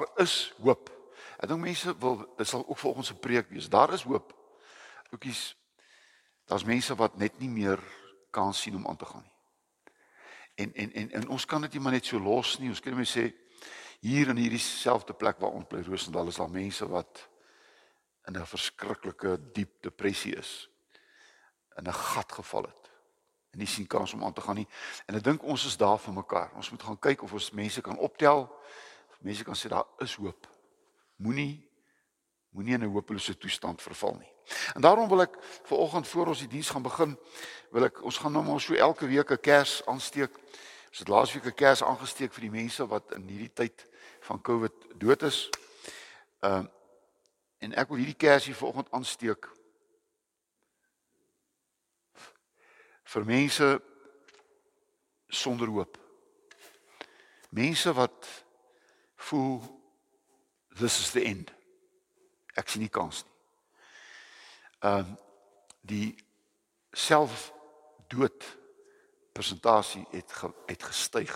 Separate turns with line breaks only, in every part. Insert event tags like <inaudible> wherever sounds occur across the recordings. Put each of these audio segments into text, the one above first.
Daar is hoop. Ek dink mense wil dit sal ook volgens se preek wees. Daar is hoop. Oukies daar's mense wat net nie meer kan sien om aan te gaan nie. En en en en ons kan dit nie maar net so los nie. Ons kan net sê hier in hierdie selfde plek waar ons bly Rosendal is daar mense wat in 'n verskriklike diep depressie is. In 'n gat geval het. En nie sien kans om aan te gaan nie. En ek dink ons is daar vir mekaar. Ons moet gaan kyk of ons mense kan optel. Mense kan sê daar is hoop. Moenie moenie in 'n hopelose toestand verval nie. En daarom wil ek ver oggend voor ons die diens gaan begin, wil ek ons gaan nou maar so elke week 'n kers aansteek. Ons het laasweek 'n kers aangesteek vir die mense wat in hierdie tyd van Covid dood is. Ehm uh, en ek wil hierdie kersie ver oggend aansteek vir mense sonder hoop. Mense wat voel this is the end. Ek sien nie kans nie. Ehm uh, die selfdood persentasie het ge, het gestyg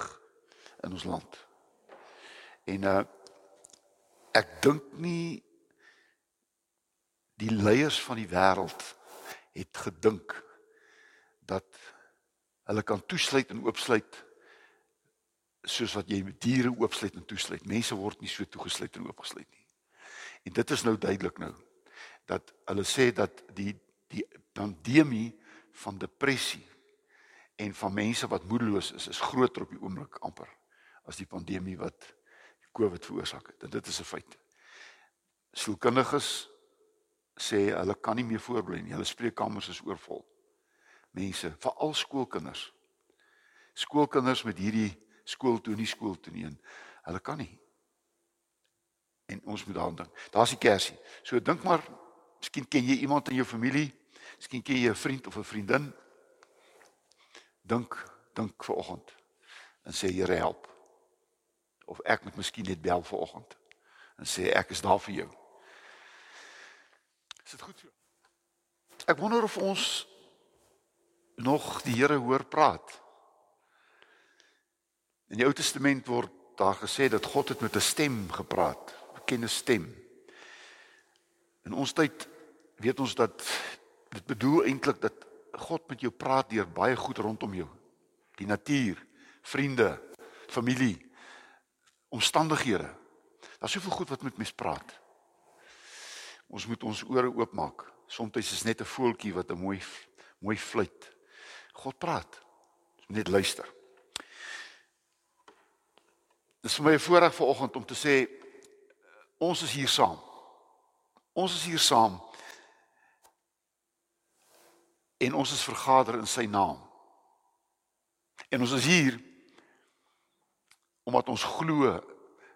in ons land. En uh ek dink nie die leiers van die wêreld het gedink dat hulle kan toesluit en oopsluit soos wat jy diere oopsluit en toesluit. Mense word nie so toegesluit en oopgesluit nie. En dit is nou duidelik nou dat hulle sê dat die die pandemie van depressie en van mense wat moedeloos is is groter op die oomblik amper as die pandemie wat COVID veroorsaak het. En dit is 'n feit. Sielkundiges sê hulle kan nie meer voorbly nie. Hulle spreekkamers is oorvol. Mense, veral skoolkinders. Skoolkinders met hierdie skool toe nie skool toe nie. Hulle kan nie en ons moet daaraan dink. Daar's die kersie. So dink maar, miskien ken jy iemand in jou familie, miskien ken jy 'n vriend of 'n vriendin. Dink, dink vir oggend en sê Here help. Of ek moet miskien net bel vir oggend en sê ek is daar vir jou. Is dit goed so? Ek wonder of ons nog die Here hoor praat. In die Ou Testament word daar gesê dat God het met 'n stem gepraat bekende stem. In ons tyd weet ons dat dit bedoel eintlik dat God met jou praat deur baie goed rondom jou. Die natuur, vriende, familie, omstandighede. Daar's soveel goed wat met mens praat. Ons moet ons ore oopmaak. Soms is net 'n voeltjie wat 'n mooi mooi fluit. God praat. Ons moet net luister. Dit is vir my 'n voorreg vanoggend om te sê Ons is hier saam. Ons is hier saam. En ons is vergader in sy naam. En ons is hier omdat ons glo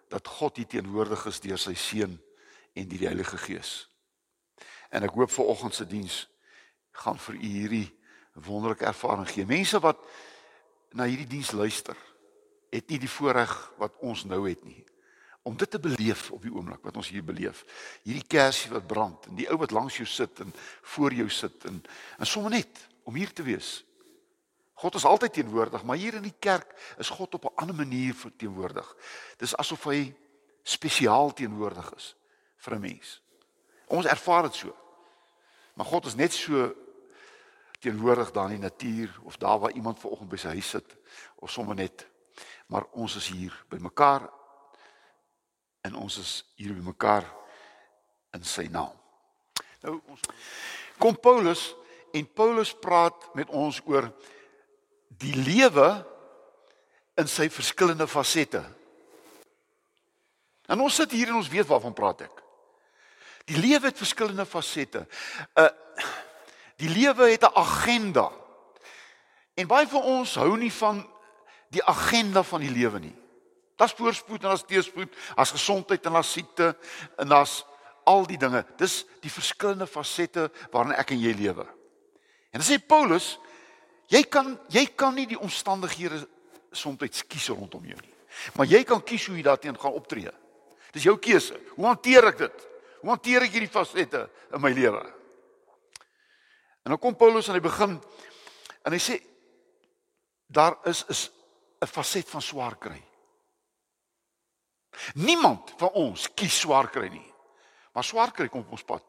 dat God hier teenwoordig is deur sy seun en die Heilige Gees. En ek hoop vir oggend se diens gaan vir u hierdie wonderlike ervaring gee. Mense wat na hierdie diens luister, het nie die voorreg wat ons nou het nie om dit te beleef op die oomblik wat ons hier beleef. Hierdie kersie wat brand en die ou wat langs jou sit en voor jou sit en en sommer net om hier te wees. God is altyd teenwoordig, maar hier in die kerk is God op 'n ander manier teenwoordig. Dis asof hy spesiaal teenwoordig is vir 'n mens. Ons ervaar dit so. Maar God is net so teenwoordig daar in die natuur of daar waar iemand ver oggend by sy huis sit of sommer net maar ons is hier by mekaar en ons is hier by mekaar in sy naam. Nou ons kom Paulus en Paulus praat met ons oor die lewe in sy verskillende fasette. En ons sit hier en ons weet waarvan praat ek. Die lewe het verskillende fasette. Uh die lewe het 'n agenda. En baie van ons hou nie van die agenda van die lewe nie. Daar's voorspoed en daar's teëspoed, daar's gesondheid en daar's siekte en daar's al die dinge. Dis die verskillende fasette waarin ek en jy lewe. En dan sê Paulus, jy kan jy kan nie die omstandighede soms kies rondom jou nie. Maar jy kan kies hoe jy daarteenoor gaan optree. Dis jou keuse. Hoe hanteer ek dit? Hoe hanteer ek hierdie fasette in my lewe? En dan kom Paulus aan die begin en hy sê daar is is 'n faset van swaar kry. Niemand van ons kies swaar kry nie. Maar swaar kry kom op ons pad.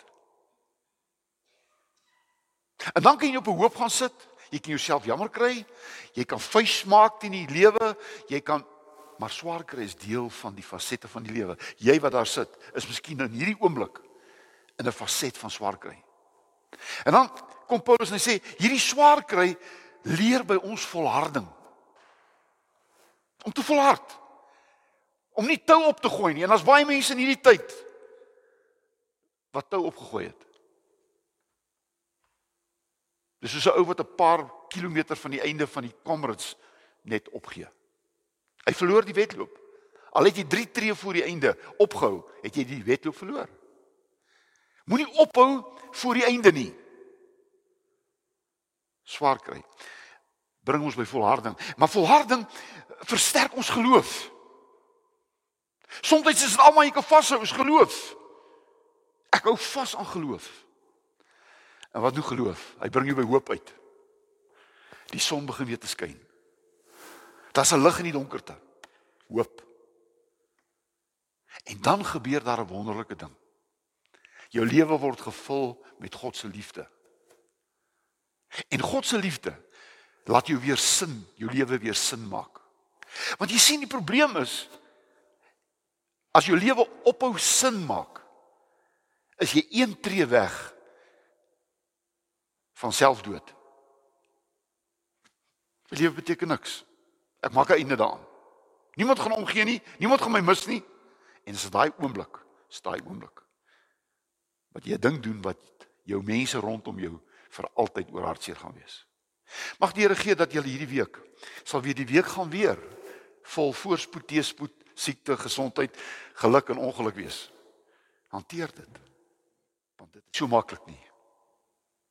En dan kan jy op 'n hoop gaan sit. Jy kan jouself jammer kry. Jy kan vuis maak teen die lewe. Jy kan maar swaar kry is deel van die fasette van die lewe. Jy wat daar sit, is miskien in hierdie oomblik in 'n faset van swaar kry. En dan kom Paulus en hy sê hierdie swaar kry leer by ons volharding. Om te volhard. Om nie tou op te gooi nie. En daar's baie mense in hierdie tyd wat tou opgegooi het. Dis soos 'n ou wat 'n paar kilometer van die einde van die Comrades net opgee. Hy verloor die wedloop. Al het jy 3 tree voor die einde opgehou, het jy die wedloop verloor. Moenie ophou voor die einde nie. Swaar kry. Bring ons by volharding, maar volharding versterk ons geloof. Soms is dit almal jy kan vashou is geloof. Ek hou vas aan geloof. En wat doen geloof? Hy bring jou by hoop uit. Die son begin weer te skyn. Daar's 'n lig in die donkerte. Hoop. En dan gebeur daar 'n wonderlike ding. Jou lewe word gevul met God se liefde. En God se liefde laat jou weer sin, jou lewe weer sin maak. Want jy sien die probleem is as jou lewe ophou sin maak, is jy een tree weg van selfdood. My lewe beteken niks. Ek maak 'n einde daaraan. Niemand gaan omgee nie, niemand gaan my mis nie. En dis daai oomblik, is daai oomblik wat jy 'n ding doen wat jou mense rondom jou vir altyd oor hartseer gaan wees. Mag die Here gee dat jy hierdie week sal weer die week gaan weer vol voorspoed, teëspoed, siekte, gesondheid, geluk en ongeluk wees. Hanteer dit. Want dit is so maklik nie.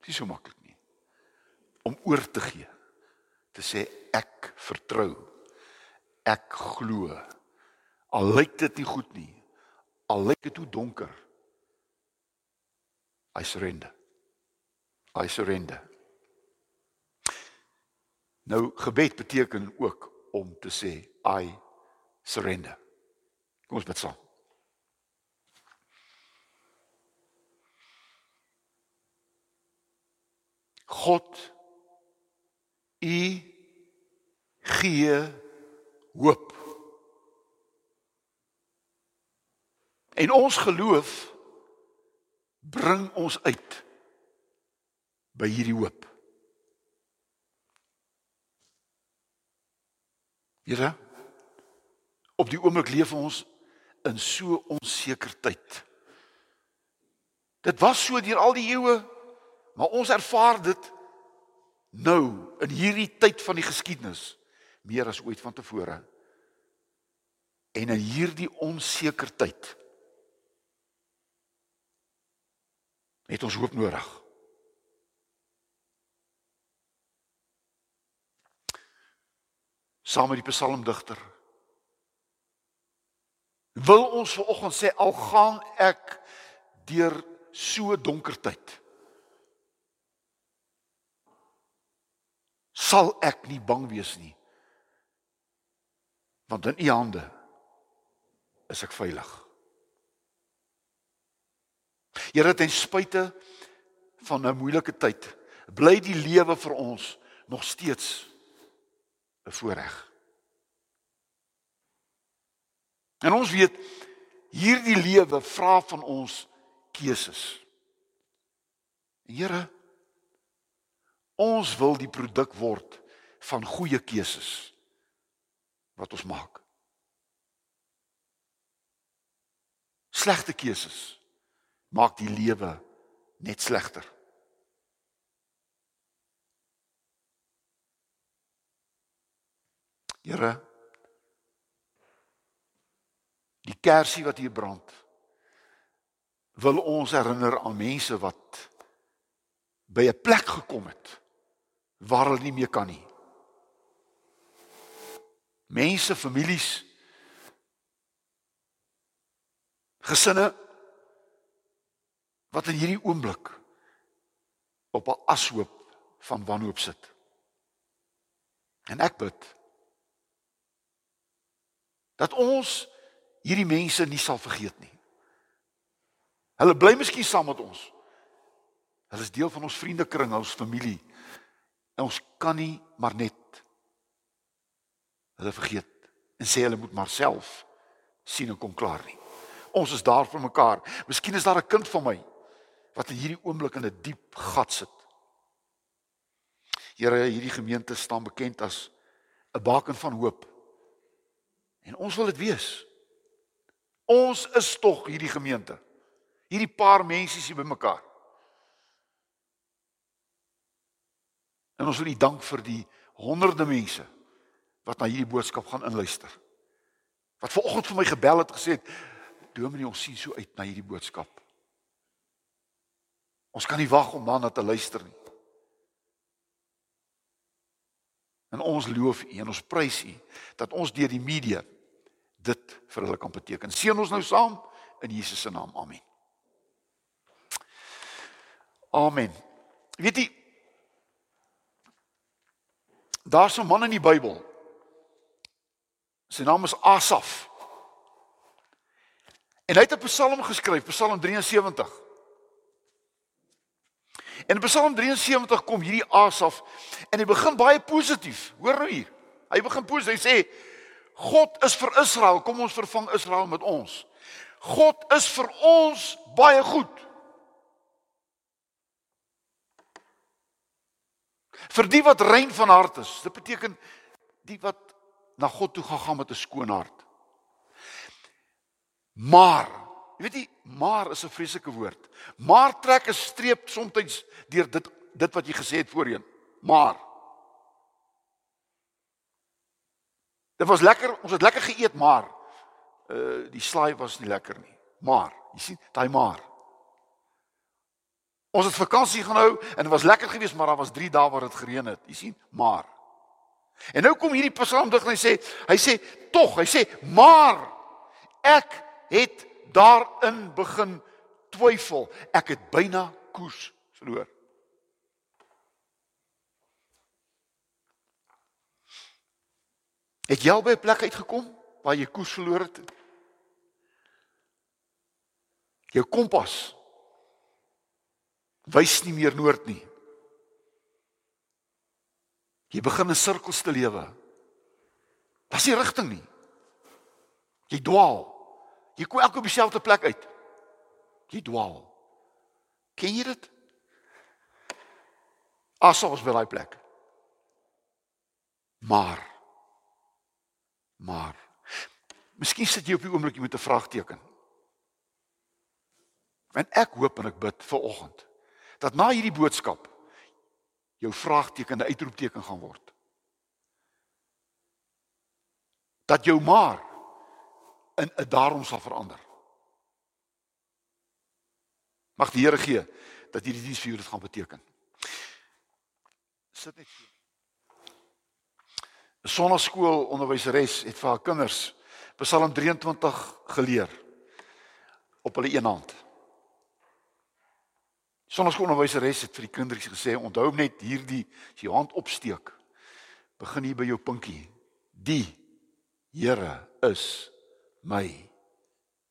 Dit is so maklik nie. Om oor te gee. Te sê ek vertrou. Ek glo. Al lyk dit nie goed nie. Al lyk dit hoe donker. I surrender. I surrender. Nou gebed beteken ook om te sê I surrender. Kom ons bid saam. God u gee hoop. En ons geloof bring ons uit by hierdie hoop. Here op die oomblik leef ons in so onseker tyd. Dit was so deur al die eeue, maar ons ervaar dit nou in hierdie tyd van die geskiedenis meer as ooit vantevore. En in hierdie onseker tyd het ons hoop nodig. Saam met die psalmdigter. Wil ons vanoggend sê al gaan ek deur so donker tyd sal ek nie bang wees nie want in u hande is ek veilig. Here ten spyte van 'n moeilike tyd bly die lewe vir ons nog steeds 'n voorreg. En ons weet hierdie lewe vra van ons keuses. Here ons wil die produk word van goeie keuses wat ons maak. Slegte keuses maak die lewe net slegter. Here die kersie wat hier brand wil ons herinner aan mense wat by 'n plek gekom het waar hulle nie meer kan nie. Mense, families, gesinne wat in hierdie oomblik op 'n ashoop van wanhoop sit. En ek bid dat ons hierdie mense nie sal vergeet nie. Hulle bly miskien saam met ons. Hulle is deel van ons vriendekring, ons familie. En ons kan nie maar net hulle vergeet en sê hulle moet maar self sien en kom klaar nie. Ons is daar vir mekaar. Miskien is daar 'n kind van my wat in hierdie oomblik in 'n diep gat sit. Here, hierdie gemeente staan bekend as 'n baken van hoop. En ons wil dit wees. Ons is tog hierdie gemeente. Hierdie paar mense hier bymekaar. En ons wil U dank vir die honderde mense wat na hierdie boodskap gaan inluister. Wat vanoggend vir my gebel het gesê het, "Dominee, ons sien so uit na hierdie boodskap." Ons kan nie wag om daarna te luister nie. En ons loof U en ons prys U dat ons deur die media dit vir hulle kan beteken. Seën ons nou saam in Jesus se naam. Amen. Amen. Weet jy Daar's 'n man in die Bybel. Sy naam is Asaf. En hy het 'n Psalm geskryf, Psalm 73. En in Psalm 73 kom hierdie Asaf en hy begin baie positief. Hoor nou hier. Hy begin positief. Hy sê God is vir Israel, kom ons vervang Israel met ons. God is vir ons baie goed. Vir die wat rein van hart is. Dit beteken die wat na God toe gegaan met 'n skoon hart. Maar, jy weet jy, maar is 'n vreeslike woord. Maar trek 'n streep soms deur dit dit wat jy gesê het voorheen. Maar Dit was lekker, ons het lekker geëet, maar uh die slaai was nie lekker nie. Maar, jy sien, daai maar. Ons het vakansie gaan hou en dit was lekker geweest, maar daar was 3 dae waar dit gereën het. Jy sien, maar. En nou kom hierdie psalmdigter en hy sê, hy sê tog, hy sê, maar ek het daarin begin twyfel. Ek het byna koers verloor. Het jy al by 'n plek uitgekom waar jy koers verloor het? Jou kompas wys nie meer noord nie. Jy begin in sirkels te lewe. Dis nie rigting nie. Jy dwaal. Jy kom elke op dieselfde plek uit. Jy dwaal. Ken jy dit? Asof ons by daai plek. Maar maar Miskien sit jy op die oomblik met 'n vraagteken. En ek hoop en ek bid vir oggend dat na hierdie boodskap jou vraagteken 'n uitroepteken gaan word. Dat jou maar in 'n daarom sal verander. Mag die Here gee dat hierdie diens vir jou dit gaan beteken. Sit net hier. 'n Sonnaskool onderwyseres het vir haar kinders Psalm 23 geleer op hulle een hand. Sonnaskoolonderwyseres het vir die kinders gesê, onthou net hierdie as jy hand opsteek, begin hier by jou pinkie. Die Here is my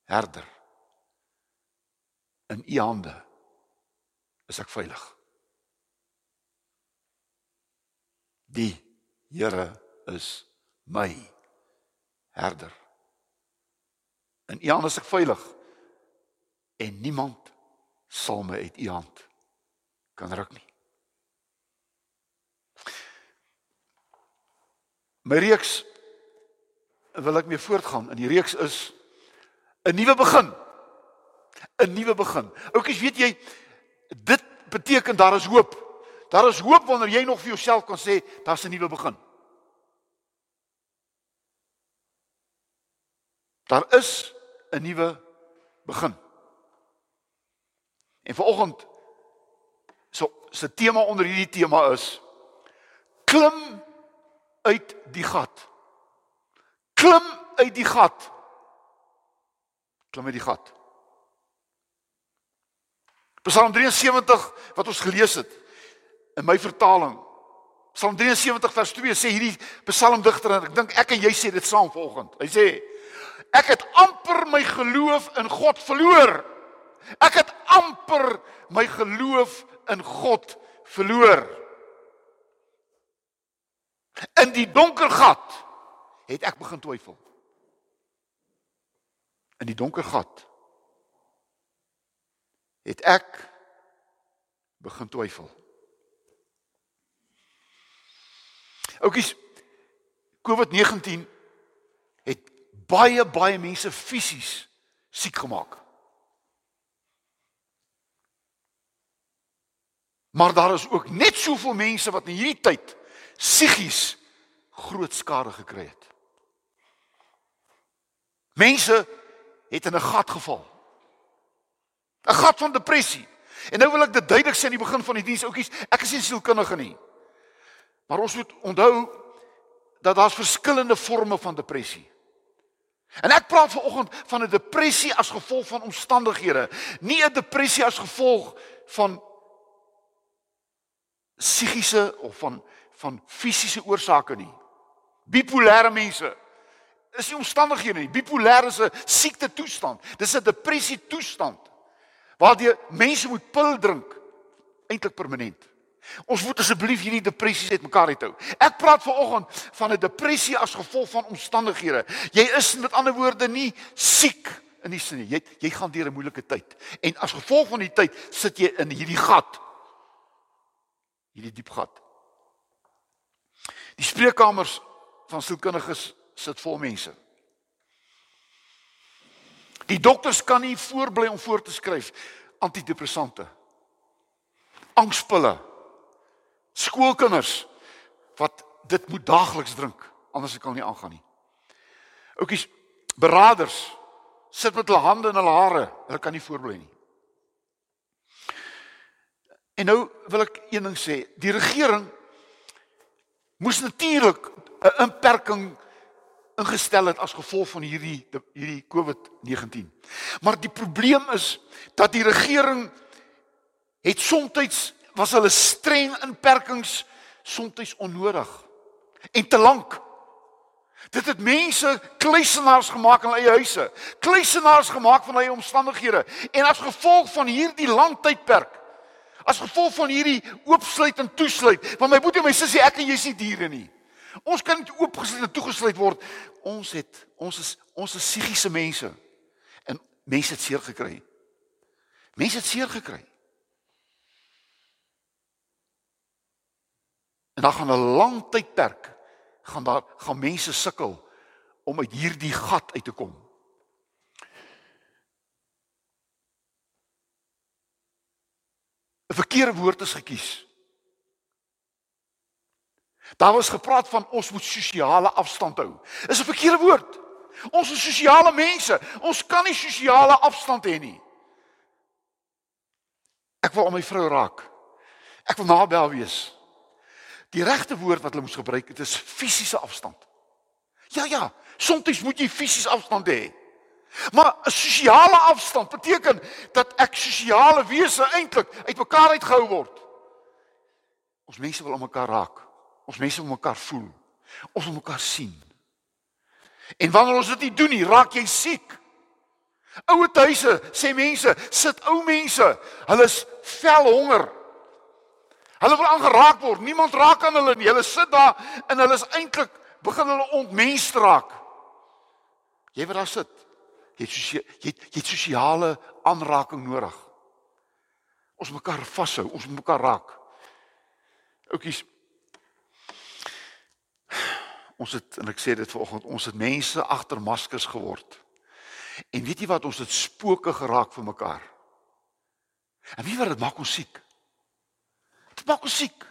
herder. In u hande is ek veilig. Die Here is my herder. In u hande is ek veilig. En niemand sal my uit u hand kan ruk nie. My reeks wil ek mee voortgaan. In die reeks is 'n nuwe begin. 'n Nuwe begin. Oukies, weet jy, dit beteken daar is hoop. Daar is hoop wanneer jy nog vir jouself kan sê daar's 'n nuwe begin. Daar is 'n nuwe begin. En vanoggend so se tema onder hierdie tema is klim uit die gat. Klim uit die gat. Klim uit die gat. Psalm 73 wat ons gelees het in my vertaling. Psalm 73 vers 2 sê hierdie psalmdigter en ek dink ek en jy sê dit saam vanoggend. Hy sê Ek het amper my geloof in God verloor. Ek het amper my geloof in God verloor. In die donker gat het ek begin twyfel. In die donker gat het ek begin twyfel. Oukies COVID-19 het baie baie mense fisies siek gemaak. Maar daar is ook net soveel mense wat in hierdie tyd psigies groot skade gekry het. Mense het in 'n gat geval. 'n Gat van depressie. En nou wil ek dit duidelik sê aan die begin van die diens, oukies, ek is nie sielkundige nie. Maar ons moet onthou dat daar verskillende forme van depressie. En ek praat vanoggend van 'n depressie as gevolg van omstandighede, nie 'n depressie as gevolg van psigiese of van van fisiese oorsake nie. Bipolêre mense is nie omstandighede nie. Bipolêr is 'n siekte toestand. Dis 'n depressie toestand waardeur mense moet pil drink eintlik permanent. Ons moet asseblief hierdie depressies uitmekaar uithou. Ek praat vanoggend van 'n depressie as gevolg van omstandighede. Jy is met ander woorde nie siek in die sin nie. Jy jy gaan deur 'n moeilike tyd. En as gevolg van die tyd sit jy in hierdie gat. Hierdie diep gat. Die spreekkamers van sielkundiges sit vol mense. Die dokters kan nie voorbly om voor te skryf antidepressante. Angspille skoolkinders wat dit moet daagliks drink anders kan nie aangaan nie. Oukies beraders sit met hulle hande in hulle hare, hulle kan nie voorbly nie. En nou wil ek een ding sê, die regering moes natuurlik 'n inperking ingestel het as gevolg van hierdie hierdie COVID-19. Maar die probleem is dat die regering het soms was hulle streng inperkings soms onnodig en te lank. Dit het mense kluisenaars gemaak in hulle eie huise, kluisenaars gemaak van hulle omstandighede en as gevolg van hierdie lang tydperk as gevolg van hierdie oopsluit en toesluit, want my boetie en my sussie, ek en jy is nie diere nie. Ons kan nie oopgesluit en toegesluit word. Ons het ons is ons is psigiese mense. En mense het seer gekry. Mense het seer gekry. En dan gaan 'n lang tydperk gaan daar gaan mense sukkel om uit hierdie gat uit te kom. Verkeerde woord is gekies. Daar was gepraat van ons moet sosiale afstand hou. Is 'n verkeerde woord. Ons is sosiale mense. Ons kan nie sosiale afstand hê nie. Ek wil aan my vrou raak. Ek wil nabel wees. Die regte woord wat hulle moes gebruik, dit is fisiese afstand. Ja ja, soms moet jy fisies afstand hê. Maar 'n sosiale afstand beteken dat ek sosiale wese eintlik uitmekaar uitgehou word. Ons mense wil mekaar raak. Ons mense wil mekaar voel. Ons wil mekaar sien. En wanneer ons dit nie doen nie, raak jy siek. Ouer huise, sê mense, sit ou mense, hulle is vel honger. Hulle wil aangeraak word. Niemand raak aan hulle nie. Hulle sit daar en hulle is eintlik begin hulle ontmens raak. Jy wat daar sit. Jy het jy het, jy het sosiale aanraking nodig. Ons mekaar vashou, ons mekaar raak. Oukies. Ons het en ek sê dit vanoggend, ons het mense agter maskers geword. En weet jy wat ons het spooke geraak vir mekaar. En wie wat dit maak ons siek? Dit maak ons siek.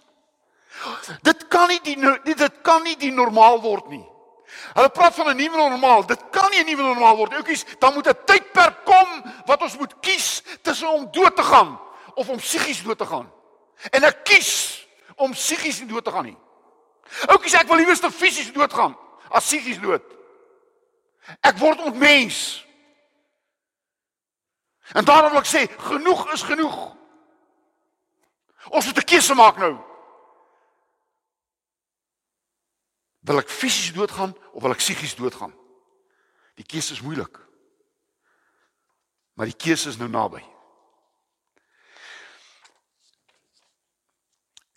Dit kan nie die dit kan nie die normaal word nie. Hulle praat van 'n nuwe normaal. Dit kan nie 'n nuwe normaal word nie. Oukies, dan moet 'n tydperk kom wat ons moet kies tussen om dood te gaan of om psigies dood te gaan. En ek kies om psigies dood te gaan nie. Oukies, ek wil liewer fisies dood gaan as psigies dood. Ek word ontmens. En daarom wil ek sê, genoeg is genoeg. Ons moet 'n keuse maak nou. Wil ek fisies doodgaan of wil ek psigies doodgaan? Die keuse is moeilik. Maar die keuse is nou naby.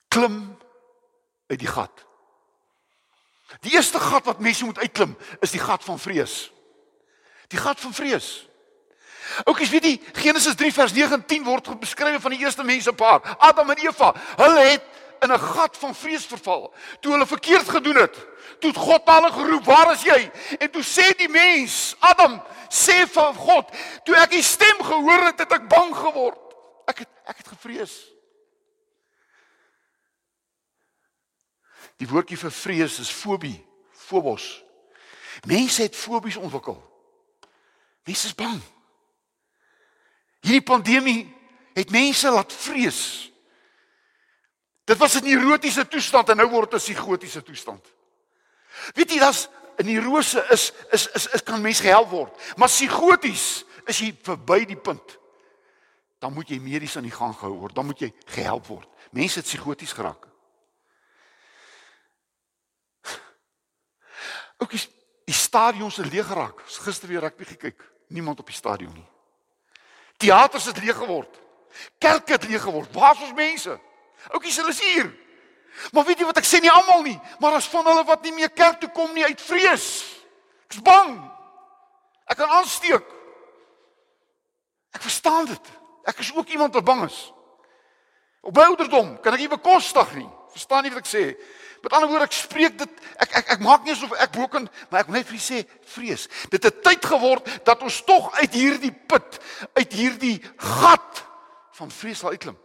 Klim uit die gat. Die eerste gat wat mense moet uitklim, is die gat van vrees. Die gat van vrees. Oukies, weet jy, Genesis 3 vers 9 en 10 word beskryf van die eerste mensepaar, Adam en Eva. Hulle het in 'n gat van vrees verval toe hulle verkeerd gedoen het. Toe God hulle geroep, "Waar is jy?" En toe sê die mens, Adam, sê vir God, "Toe ek die stem gehoor het, het ek bang geword. Ek het ek het gevrees." Die woordjie vir vrees is fobie, phobos. Mense het fobies ontwikkel. Mense is bang. Hierdie pandemie het mense laat vrees. Dit was 'n neurotiese toestand en nou word dit 'n psigotiese toestand. Weet jy dat's 'n neurose is is is is kan mens gehelp word, maar psigoties is jy verby die punt. Dan moet jy medies aan die gang gehou word, dan moet jy gehelp word. Mense het psigoties geraak. Ook die, die stadions het leeg geraak. Gister weer rugby gekyk, niemand op die stadion nie. Teaters het leeg geword. Kerke het leeg geword. Waar is ons mense? Oukies, hulle is hier. Maar weet jy wat ek sê nie almal nie, maar as van hulle wat nie meer kerk toe kom nie uit vrees. Ek's bang. Ek kan aansteek. Ek verstaan dit. Ek is ook iemand wat bang is. Op my ouderdom kan ek nie bekostig nie. Verstaan nie wat ek sê? Met ander woorde, ek spreek dit ek ek ek maak nie asof ek boken, maar ek wil net vir julle sê vrees. Dit het tyd geword dat ons tog uit hierdie put, uit hierdie gat van vrees sal uitklim.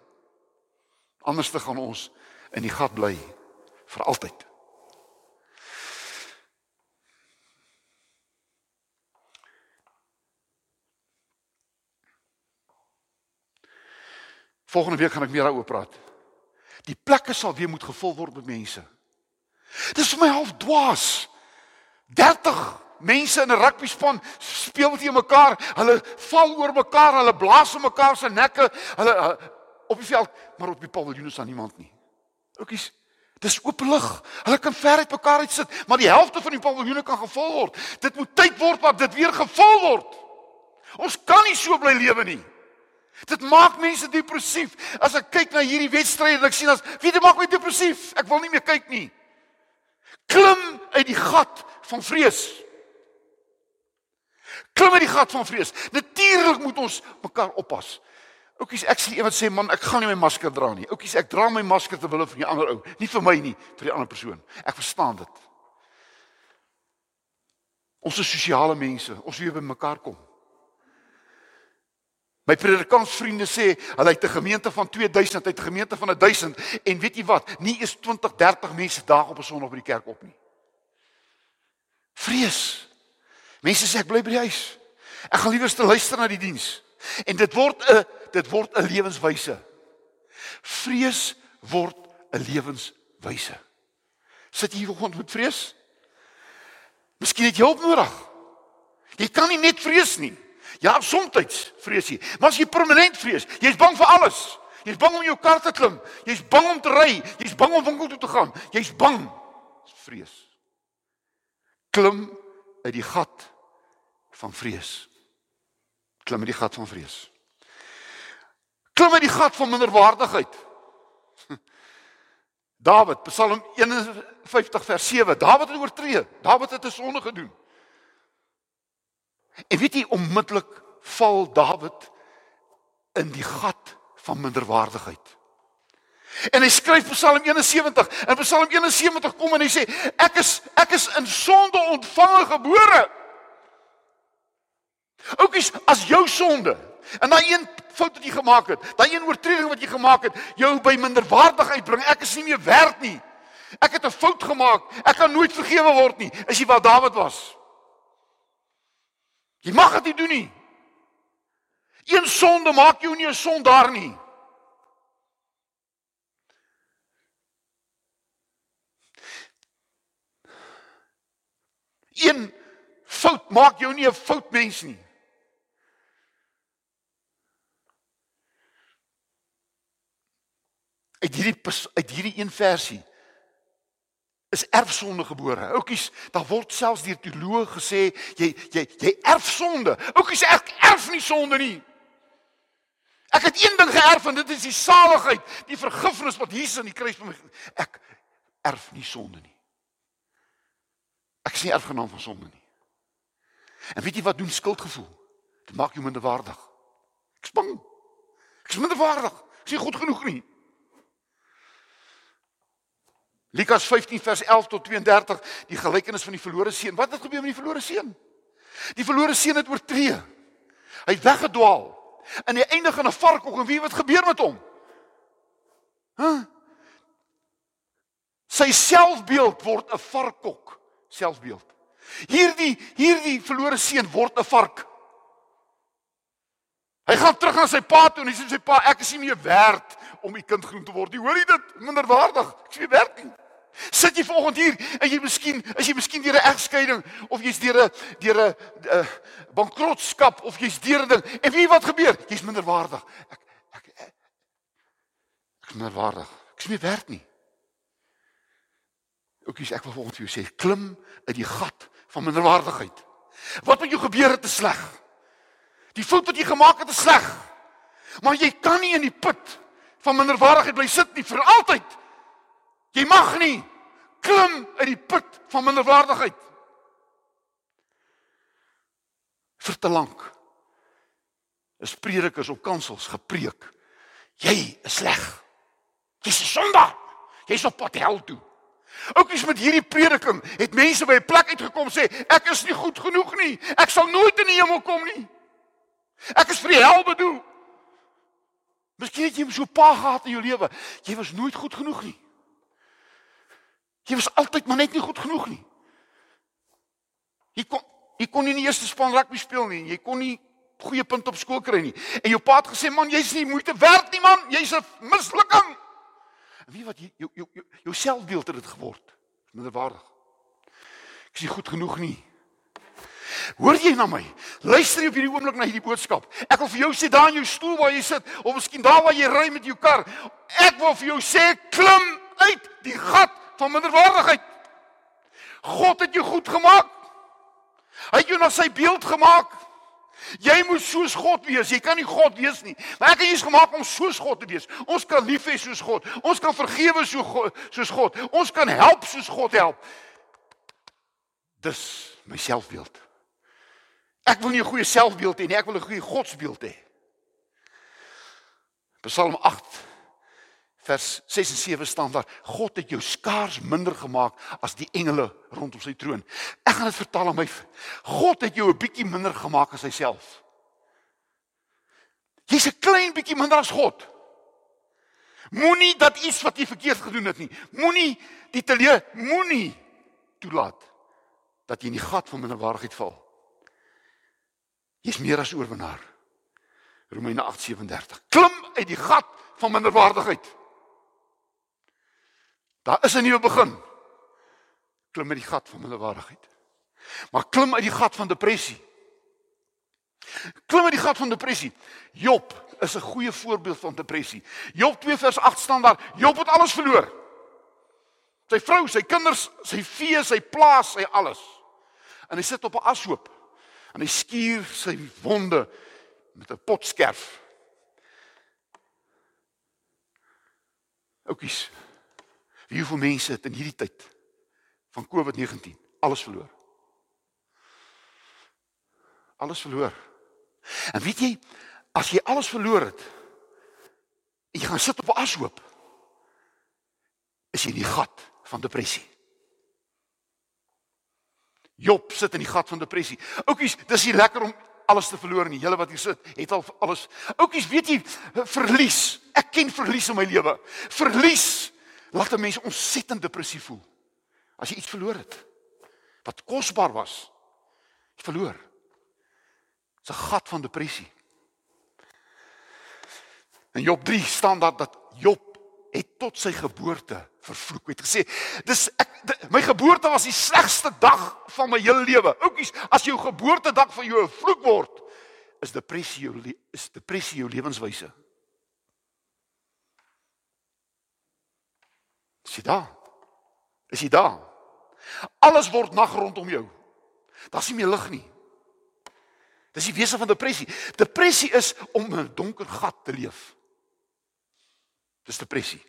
Anders te gaan ons in die gat bly vir altyd. Volgende week gaan ek meer daaroor praat. Die plekke sal weer moet gevul word met mense. Dis vir my half dwaas. 30 mense in 'n rugbyspan speel met mekaar. Hulle val oor mekaar, hulle blaas op mekaar se nekke. Hulle, hulle op die veld, maar op die paviljoen is daar niemand nie. Oukies, dis oop lig. Hulle kan ver uit mekaar uit sit, maar die helfte van die paviljoene kan gevul word. Dit moet tyd word dat dit weer gevul word. Ons kan nie so bly lewe nie. Dit maak mense depressief. As ek kyk na hierdie wedstryd en ek sien as wie dit maak my depressief. Ek wil nie meer kyk nie klim uit die gat van vrees. Klim uit die gat van vrees. Natuurlik moet ons mekaar oppas. Oukies, ek sien iemand sê man, ek gaan nie my masker dra nie. Oukies, ek dra my masker ter wille van die ander ou, nie vir my nie, vir die ander persoon. Ek verstaan dit. Ons is sosiale mense. Ons wil by mekaar kom. My predikantsvriende sê hulle het 'n gemeente van 2000, uit 'n gemeente van 1000 en weet jy wat? Nie is 20, 30 mense daag op 'n Sondag by die kerk op nie. Vrees. Mense sê ek bly by die huis. Ek gaan liewer te luister na die diens. En dit word 'n dit word 'n lewenswyse. Vrees word 'n lewenswyse. Sit jy vanoggend met vrees? Miskien het jy hulp nodig. Jy kan nie net vrees nie. Ja, soms vrees jy. Maar as jy permanent vrees, jy's bang vir alles. Jy's bang om jou kar te klim. Jy's bang om te ry. Jy's bang om winkel toe te gaan. Jy's bang. Dis vrees. Klim uit die gat van vrees. Klim uit die gat van vrees. Klim uit die gat van minderwaardigheid. <laughs> Dawid, Psalm 51 vers 7. Dawid het oortree. Dawid het 'n sonde gedoen. En weet jy onmiddellik val Dawid in die gat van minderwaardigheid. En hy skryf Psalm 71. En Psalm 71 kom en hy sê ek is ek is in sonde ontvange gebore. Oukies, as jou sonde en daai een fout wat jy gemaak het, daai een oortreding wat jy gemaak het, jou by minderwaardigheid bring, ek is nie meer werd nie. Ek het 'n fout gemaak. Ek kan nooit vergewe word nie. Is jy wat Dawid was? Jy mag dit nie doen nie. Een sonde maak jou nie 'n sondaar nie. Een fout maak jou nie 'n fout mens nie. Uit hierdie uit hierdie een versie is erfsonde gebore. Oukies, daar word selfs deur teoloë gesê jy jy jy erf sonde. Oukies, ek erf nie sonde nie. Ek het een ding geërf en dit is die saligheid, die vergifnis wat Jesus aan die kruis vir my ek erf nie sonde nie. Ek is nie erfgenaam van sonde nie. En weet jy wat doen skuldgevoel? Dit maak jou minderwaardig. Ek bang. Ek is minderwaardig. Ek nie goed genoeg nie. Lukas 15 vers 11 tot 32, die gelykenis van die verlore seun. Wat het gebeur met die verlore seun? Die verlore seun het oortree. Hy het weggedwaal. En hy eindig in 'n varkhok en wie wat gebeur met hom? Hæ? Huh? Sy selfbeeld word 'n varkhok, selfbeeld. Hierdie hierdie verlore seun word 'n vark. Hy gaan terug aan sy pa toe en hy sê sy pa, ek is nie meer werd om u kind genoem te word nie. Hoor jy dit? Minderwaardig. Ek is nie werd nie. Sit jy vanoggend hier en jy miskien is jy miskien deur 'n egskeiding of jy's deur 'n deur 'n uh, bankrotskap of jy's deur 'n ding en wie wat gebeur? Jy's minderwaardig. Ek ek ek, ek is minderwaardig. Ek is nie werd nie. Oukies, ek wil vanoggend vir jou sê, klim uit die gat van minderwaardigheid. Wat met jou gebeur het te sleg? Die fout wat jy gemaak het is sleg. Maar jy kan nie in die put van minderwaardigheid bly sit nie vir altyd. Jy mag nie klim uit die put van minderwaardigheid. Vir te lank is predikers op kansels gepreek. Jy is sleg. Jy's 'n sondaar. Jy's op pad hel toe. Oukies met hierdie prediking het mense by 'n plek uitgekom sê ek is nie goed genoeg nie. Ek sal nooit in die hemel kom nie. Ek is vir die hel bedoel. Miskien het jy so 'n pa gehad in jou lewe. Jy was nooit goed genoeg nie. Jy was altyd maar net nie goed genoeg nie. Jy kon jy kon nie in die eerste span rugby speel nie. Jy kon nie goeie punte op skool kry nie. En jou pa het gesê man, jy's nie moeite werd nie man. Jy's 'n mislukking. En wie wat jy jou jou jou, jou selfbeeld het dit geword. Minderwaardig. Ek is nie goed genoeg nie. Hoor jy na my? Luister jy op hierdie oomblik na hierdie boodskap? Ek wil vir jou sê daar in jou stoel waar jy sit of miskien daar waar jy ry met jou kar. Ek wil vir jou sê klim uit die gat van minderwaardigheid. God het jou goed gemaak. Hy het jou na sy beeld gemaak. Jy moet soos God wees. Jy kan nie God wees nie. Maar ek het jou gemaak om soos God te wees. Ons kan lief hê soos God. Ons kan vergewe so God, soos God. Ons kan help soos God help. Dis my selfbeeld. Ek wil nie 'n goeie selfbeeld hê nie, ek wil 'n goeie godsbeeld hê. Psalm 8 vers 6 en 7 staan daar God het jou skaars minder gemaak as die engele rondom sy troon. Ek gaan dit vertaal aan my God het jou 'n bietjie minder gemaak as hyself. Jy's 'n klein bietjie minder as God. Moenie dat iets wat jy verkeerd gedoen het nie. Moenie die teleur moenie toelaat dat jy in die gat van minderwaardigheid val. Jy's meer as oorwinnaar. Romeine 8:37. Klim uit die gat van minderwaardigheid. Daar is 'n nuwe begin. Klim uit die gat van minderwaardigheid. Maar klim uit die gat van depressie. Klim uit die gat van depressie. Job is 'n goeie voorbeeld van depressie. Job 2 vers 8 staan daar: Job het alles verloor. Sy vrou, sy kinders, sy vee, sy plaas, sy alles. En hy sit op 'n ashoop. En hy skuur sy wonde met 'n potskerf. Oukies. Hoeveel mense het in hierdie tyd van COVID-19 alles verloor? Alles verloor. En weet jy, as jy alles verloor het, jy gaan sit op 'n ashoop, is jy in die gat van depressie. Job sit in die gat van depressie. Oukies, dis nie lekker om alles te verloor nie. Julle wat hier sit, het al alles. Oukies, weet jy, verlies. Ek ken verlies in my lewe. Verlies laat 'n mens ontsettend depressief voel. As jy iets verloor het wat kosbaar was, jy verloor. Dit's 'n gat van depressie. In Job 3 staan daar dat Job het tot sy geboorte vervloek. Het gesê, dis ek de, my geboorte was die slegste dag van my hele lewe. Oukies, as jou geboortedag vir jou 'n vloek word, is depressie jou is depressie jou lewenswyse. Sien daar. Is jy daar? Alles word nag rondom jou. Daar's nie meer lig nie. Dis die wese van depressie. Depressie is om 'n donker gat te leef. Dis depressie.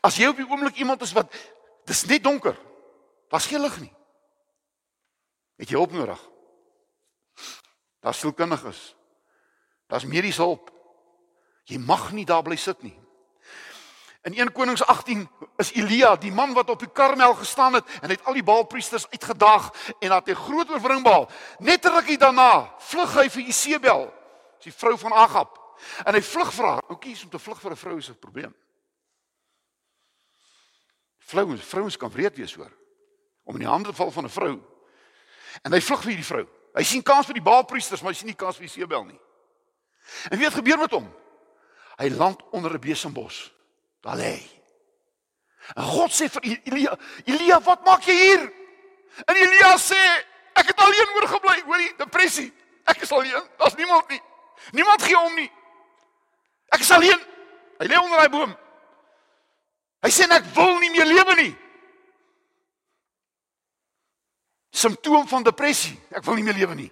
As jy op die oomblik iemand is wat dis net donker. Daar's geen lig nie. Het jy hulp nodig? Daar's sielkundiges. Daar's mediese hulp. Jy mag nie daar bly sit nie. In 1 Konings 18 is Elia, die man wat op die Karmel gestaan het en het al die Baalpriesters uitgedaag en het 'n groot oorwinning behaal. Net rukkie daarna vlug hy vir Isebel, die vrou van Agab. En hy vlug vir haar. Oukie, om te vlug vir 'n vrou is 'n probleem. Vrouens, vrouens kan wreed wees hoor. Om in die hande val van 'n vrou. En hy vlug vir hierdie vrou. Hy sien kans vir die Baalpriesters, maar hy sien nie kans vir Isebel nie. En weet gebeur met hom? Hy land onder 'n besembos. Daar lê hy. En God sê vir Elia, Elia, wat maak jy hier? En Elia sê, ek het alleen oorgebly, hoor jy, depressie. Ek is alleen. Daar's niemand nie. Niemand gee om nie. Ek is alleen. Hy lê onder daai boom. Hy sê ek wil nie meer lewe nie. Simptoom van depressie. Ek wil nie meer lewe nie.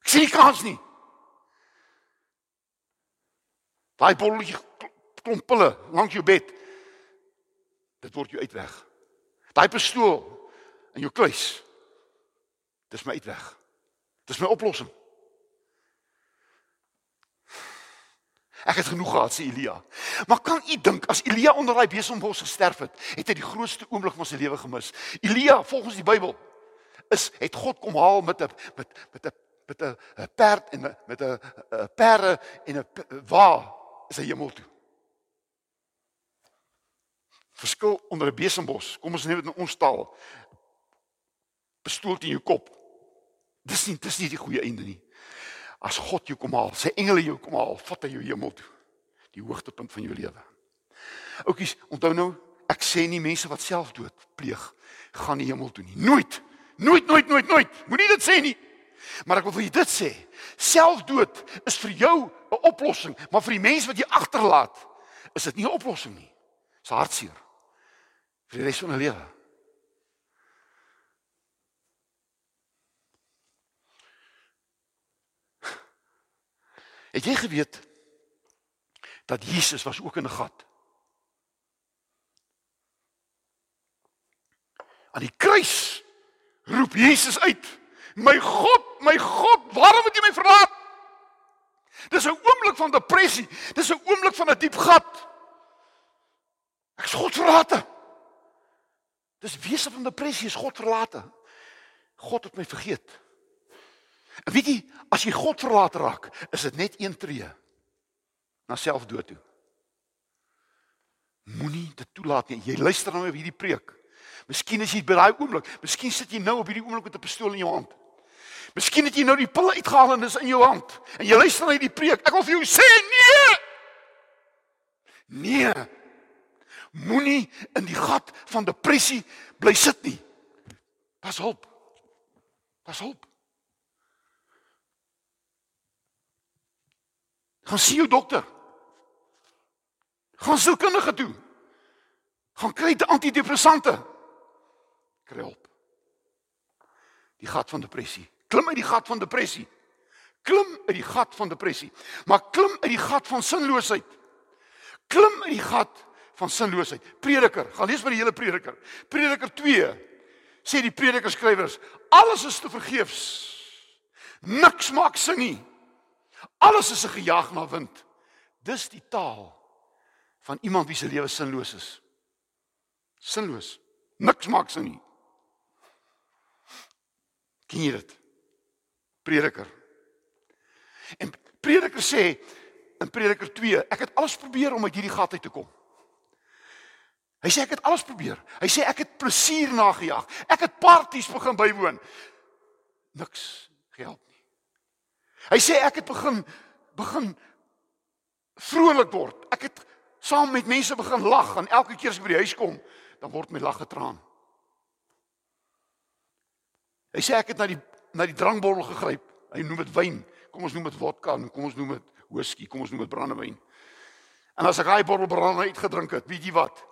Ek sien nie kans nie. Daai bolletjie klomp pille langs jou bed. Dit word jou uitweg. Daai pistool in jou kluis. Dis my uitweg. Dis my oplossing. Ek het genoeg gehad sê Elia. Maar kan u dink as Elia onder daai besembos gesterf het, het hy die grootste oomblik van sy lewe gemis. Elia, volgens die Bybel, is het God kom haal met 'n met met 'n met 'n perd en met 'n perde en 'n wa is hy hemel toe verskil onder 'n besembos. Kom ons neem dit in ons taal. Bestoel in jou kop. Dis nie dis nie die goeie einde nie. As God jou kom haal, sy engele jou kom haal, vat hy jou hemel toe. Die hoogtepunt van jou lewe. Oukies, onthou nou, ek sê nie mense wat selfdood pleeg gaan die hemel toe nie. Nooit. Nooit, nooit, nooit, nooit. Moenie dit sê nie. Maar ek wil vir julle dit sê. Selfdood is vir jou 'n oplossing, maar vir die mense wat jy agterlaat, is dit nie 'n oplossing nie. Dis hartseer vir die res van hulle lewe. Het jy geweet dat Jesus was ook in 'n gat? Aan die kruis roep Jesus uit: "My God, my God, waarom het U my verlaat?" Dis 'n oomblik van depressie. Dis 'n oomblik van 'n diep gat. Ek is God verlate. Dis wese van depressie is God verlate. God het my vergeet. En weet jy, as jy God verlate raak, is dit net een tree na selfdood toe. Moenie dit toelaat nie. Jy luister nou op hierdie preek. Miskien is jy by daai oomblik, miskien sit jy nou op hierdie oomblik met 'n pistool in jou hand. Miskien het jy nou die pille uitgehaal en dis in jou hand en jy luister na hierdie preek. Ek wil vir jou sê nee. Nee. Moenie in die gat van depressie bly sit nie. Pas hulp. Pas hulp. Gaan sien jou dokter. Gaan sielkundige toe. Gaan kry die antidepressante. Kry hulp. Die gat van depressie. Klim uit die gat van depressie. Klim uit die gat van depressie. Maar klim uit die gat van sinloosheid. Klim uit die gat van sinloosheid. Prediker, gaan lees maar die hele Prediker. Prediker 2 sê die Prediker skrywers, alles is te vergeefs. Niks maak sin nie. Alles is 'n gejaag na wind. Dis die taal van iemand wie se lewe sinloos is. Sinloos. Niks maak sin nie. Ken jy dit? Prediker. En Prediker sê in Prediker 2, ek het alles probeer om uit hierdie gat uit te kom. Hy sê ek het alles probeer. Hy sê ek het plesier nagejaag. Ek het partytjies begin bywoon. Niks gehelp nie. Hy sê ek het begin begin vrolik word. Ek het saam met mense begin lag en elke keer as ek by die huis kom, dan word my lag getraan. Hy sê ek het na die na die drankbottel gegryp. Hy noem dit wyn. Kom ons noem dit vodka, kom ons noem dit whisky, kom ons noem dit brandewyn. En as ek daai bottel brandewyn uitgedrink het, weet jy wat?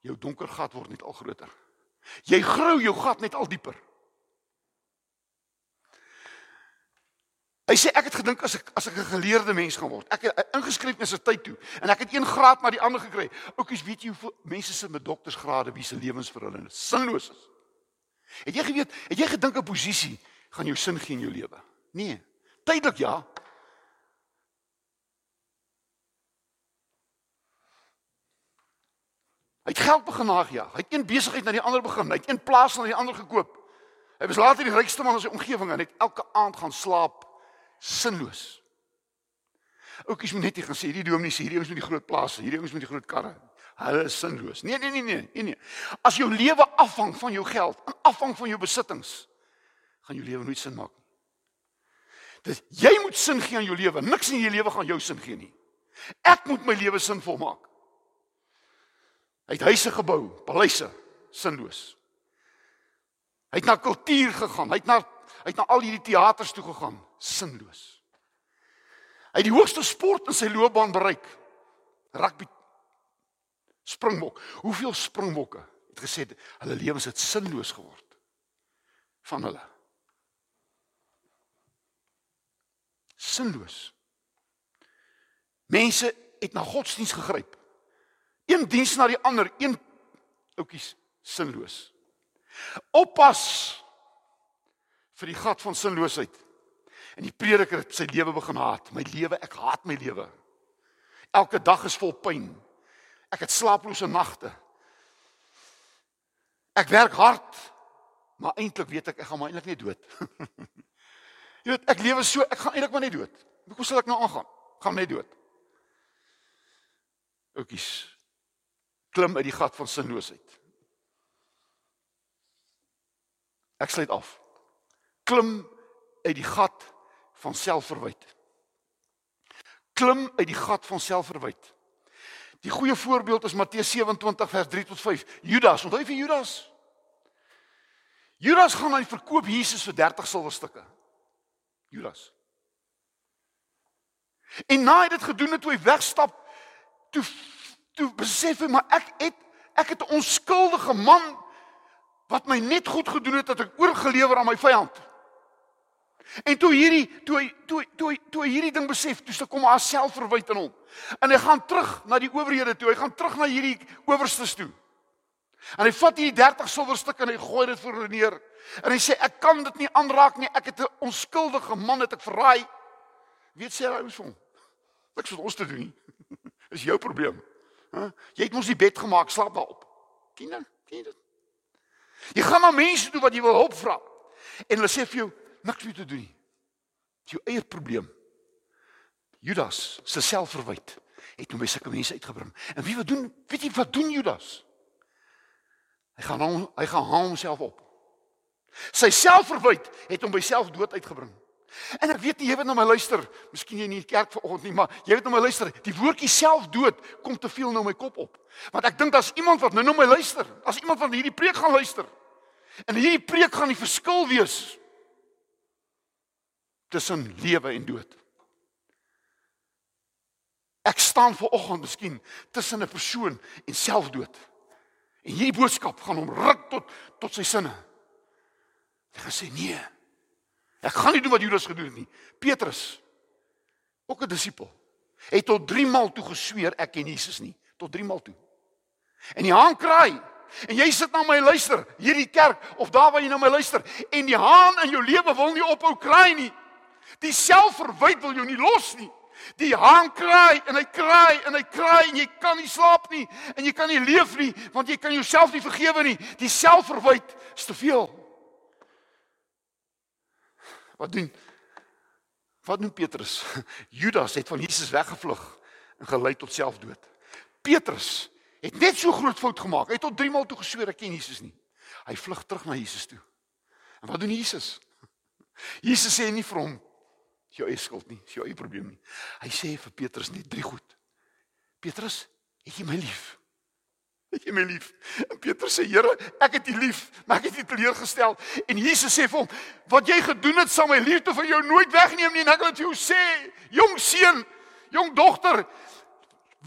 Jou donker gat word net al groter. Jy grou jou gat net al dieper. Hy sê ek het gedink as ek as ek 'n geleerde mens gaan word. Ek het ingeskryf na sy tyd toe en ek het een graad na die ander gekry. Oukies, weet jy hoeveel mense sit met doktorsgrade wie se lewens vir hulle sinloos is? Het jy geweet, het jy gedink 'n posisie gaan jou sin gee in jou lewe? Nee. Tydelik ja. Hy het geld begin nagejaag. Hy het een besigheid na die ander begin. Hy het een plaas na die ander gekoop. Hy was later die rykste man in sy omgewing en het elke aand gaan slaap sinloos. Oukies moet net nie gaan sê hierdie dominee sê hierdie ouens met die groot plase, hierdie ouens met die groot karre. Hulle is sinloos. Nee nee nee nee, nee nee. As jou lewe afhang van jou geld, afhang van jou besittings, gaan jou lewe nooit sin maak nie. Dis jy moet sin gee aan jou lewe. Niks in jou lewe gaan jou sin gee nie. Ek moet my lewe sinvol maak. Hy het huise gebou, paleise, sinloos. Hy het na kultuur gegaan. Hy het na hy het na al hierdie teaters toe gegaan, sinloos. Hy het die hoogste sport in sy loopbaan bereik. Rugby. Springbok. Hoeveel springbokke het gesê hulle lewens het sinloos geword van hulle. Sinloos. Mense het na godsdiens gegryp. Een diens na die ander, een ouetjies sinloos. Oppas vir die gat van sinloosheid. En die prediker het sy lewe begin haat. My lewe, ek haat my lewe. Elke dag is vol pyn. Ek het slaaplose nagte. Ek werk hard, maar eintlik weet ek ek gaan maar eintlik net dood. <laughs> Jy weet, ek lewe so, ek gaan eintlik maar net dood. Hoe sal ek nou aangaan? Gaan net dood. Oukies. Klim uit die gat van sinloosheid. Ek sluit af. Klim uit die gat van selfverwyd. Klim uit die gat van selfverwyd. Die goeie voorbeeld is Matteus 27 vers 3 tot 5. Judas, onthou jy Judas? Judas gaan hy verkoop Jesus vir 30 silwerstukke. Judas. En na hy dit gedoen het, toe hy wegstap, toe toe besef hy maar ek het ek het 'n onskuldige man wat my net goed gedoen het dat ek oorgelewer aan my vyand. En toe hierdie toe hy toe toe toe hierdie ding besef, toe kom haar selfverwyte in hom. En hy gaan terug na die owerhede toe. Hy gaan terug na hierdie owerstes toe. En hy vat hierdie 30 silwerstukke en hy gooi dit voor hulle neer. En hy sê ek kan dit nie aanraak nie. Ek het 'n onskuldige man het ek verraai. Weet sê hy vir hom. Wat sou ons te doen nie? <laughs> Dis jou probleem. Hæ? Jy het mos die bed gemaak, slaap daarop. Kinder, ken dit? Jy gaan na mense toe wat jy wil hulp vra. En hulle sê vir jou, niks meer te doen nie. Dis jou eie probleem. Judas se selfverwyd het hom by sulke mense uitgebring. En wie wat doen? Weet jy wat doen Judas? Hy gaan hom hy gaan haal homself op. Sy selfverwyd het hom by selfdood uitgebring. En ek weet jy weet nou my luister, miskien jy nie in die kerk vanoggend nie, maar jy weet nou my luister, die woordjie selfdood kom te veel nou my kop op. Want ek dink daar's iemand wat nou nou my luister, as iemand van hierdie preek gaan luister. En hierdie preek gaan die verskil wees tussen lewe en dood. Ek staan ver oggend miskien tussen 'n persoon en selfdood. En hierdie boodskap gaan hom ruk tot tot sy sinne. Hy gesê nee. Ek gaan nie doen wat Judas gedoen het nie. Petrus ook 'n disipel het tot 3 maal toe gesweer ek ken Jesus nie. Tot 3 maal toe. En die haan kraai. En jy sit na my luister, hierdie kerk of daar waar jy na my luister en die haan in jou lewe wil nie ophou kraai nie. Die selfverwyd wil jou nie los nie. Die haan kraai en hy kraai en hy kraai en jy kan nie slaap nie en jy kan nie leef nie want jy kan jouself nie vergewe nie. Die selfverwyd is te veel. Wat doen Wat doen Petrus? <laughs> Judas het van Jesus weggevlug en gelei tot selfdood. Petrus het net so groot fout gemaak. Hy het tot 3 maal toe gesweer ek ken Jesus nie. Hy vlug terug na Jesus toe. En wat doen Jesus? <laughs> Jesus sê nie vir hom jou eie skuld nie, dis jou eie probleem nie. Hy sê vir Petrus net drie goed. Petrus, het jy my lief? Het jy my lief? En Petrus sê, Here, ek het U lief, maar ek het U teleurgestel. En Jesus sê vir hom, wat jy gedoen het, sal my liefde vir jou nooit wegneem nie. En ek wil dit vir jou sê, jong seun, jong dogter,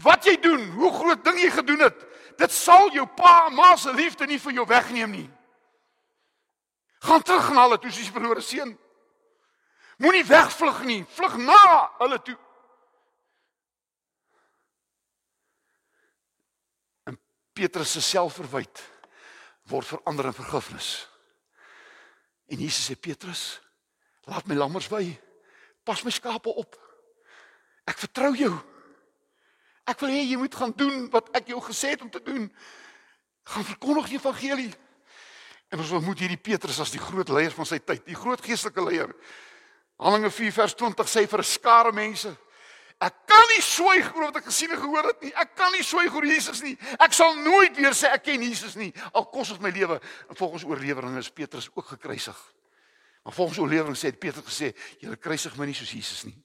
wat jy doen, hoe groot ding jy gedoen het, dit sal jou pa en ma se liefde nie vir jou wegneem nie. Gaan terug na hulle toe soos die verlore seun. Moenie wegvlug nie, vlug na hulle toe. En Petrus se selfverwyd word verander in vergifnis. En Jesus sê Petrus, laat my lammers by. Pas my skape op. Ek vertrou jou. Ek wil hê jy moet gaan doen wat ek jou gesê het om te doen. Gaan verkondig die evangelie. En ons moet hierdie Petrus as die groot leier van sy tyd, die groot geestelike leier. Handelinge 4 vers 20 sê vir 'n skare mense Ek kan nie swyg oor wat ek gesien en gehoor het nie. Ek kan nie swyg oor Jesus nie. Ek sal nooit weer sê ek ken Jesus nie. Al kos dit my lewe. En volgens oorlewering is Petrus ook gekruisig. Maar volgens oorlewering sê Petrus gesê, "Julle kruisig my nie soos Jesus nie."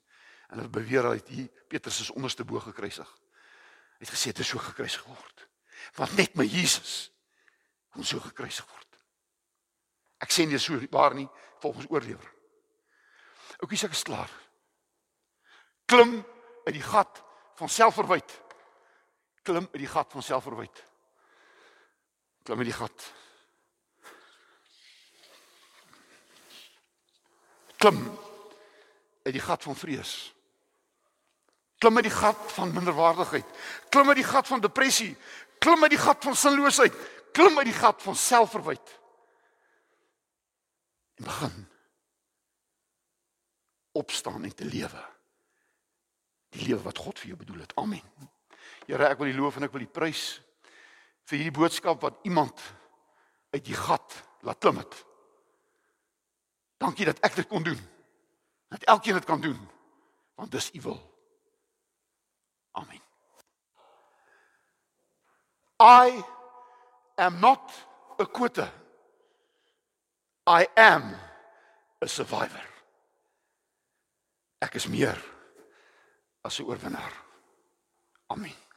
En hulle beweer dat hy Petrus is onderste bo gekruisig. Hy het gesê dit is so gekruisig word. Want net my Jesus kon so gekruisig word. Ek sê nie so waar nie volgens oorlewering. Oukie, ek is klaar. Klim uit die gat van selfverwyd. Klim uit die gat van selfverwyd. Klim uit die gat. Klim uit die gat van vrees. Klim uit die gat van minderwaardigheid. Klim uit die gat van depressie. Klim uit die gat van sinloosheid. Klim uit die gat van selfverwyd. En begin opstaan en te lewe die lewe wat God vir jou bedoel het. Amen. Here, ek wil U loof en ek wil U prys vir hierdie boodskap wat iemand uit die gat laat klim het. Dankie dat ek dit kon doen. Dat elkeen dit kan doen. Want dis U wil. Amen. I am not a quitter. I am a survivor. Ek is meer as 'n oorwinnaar. Amen.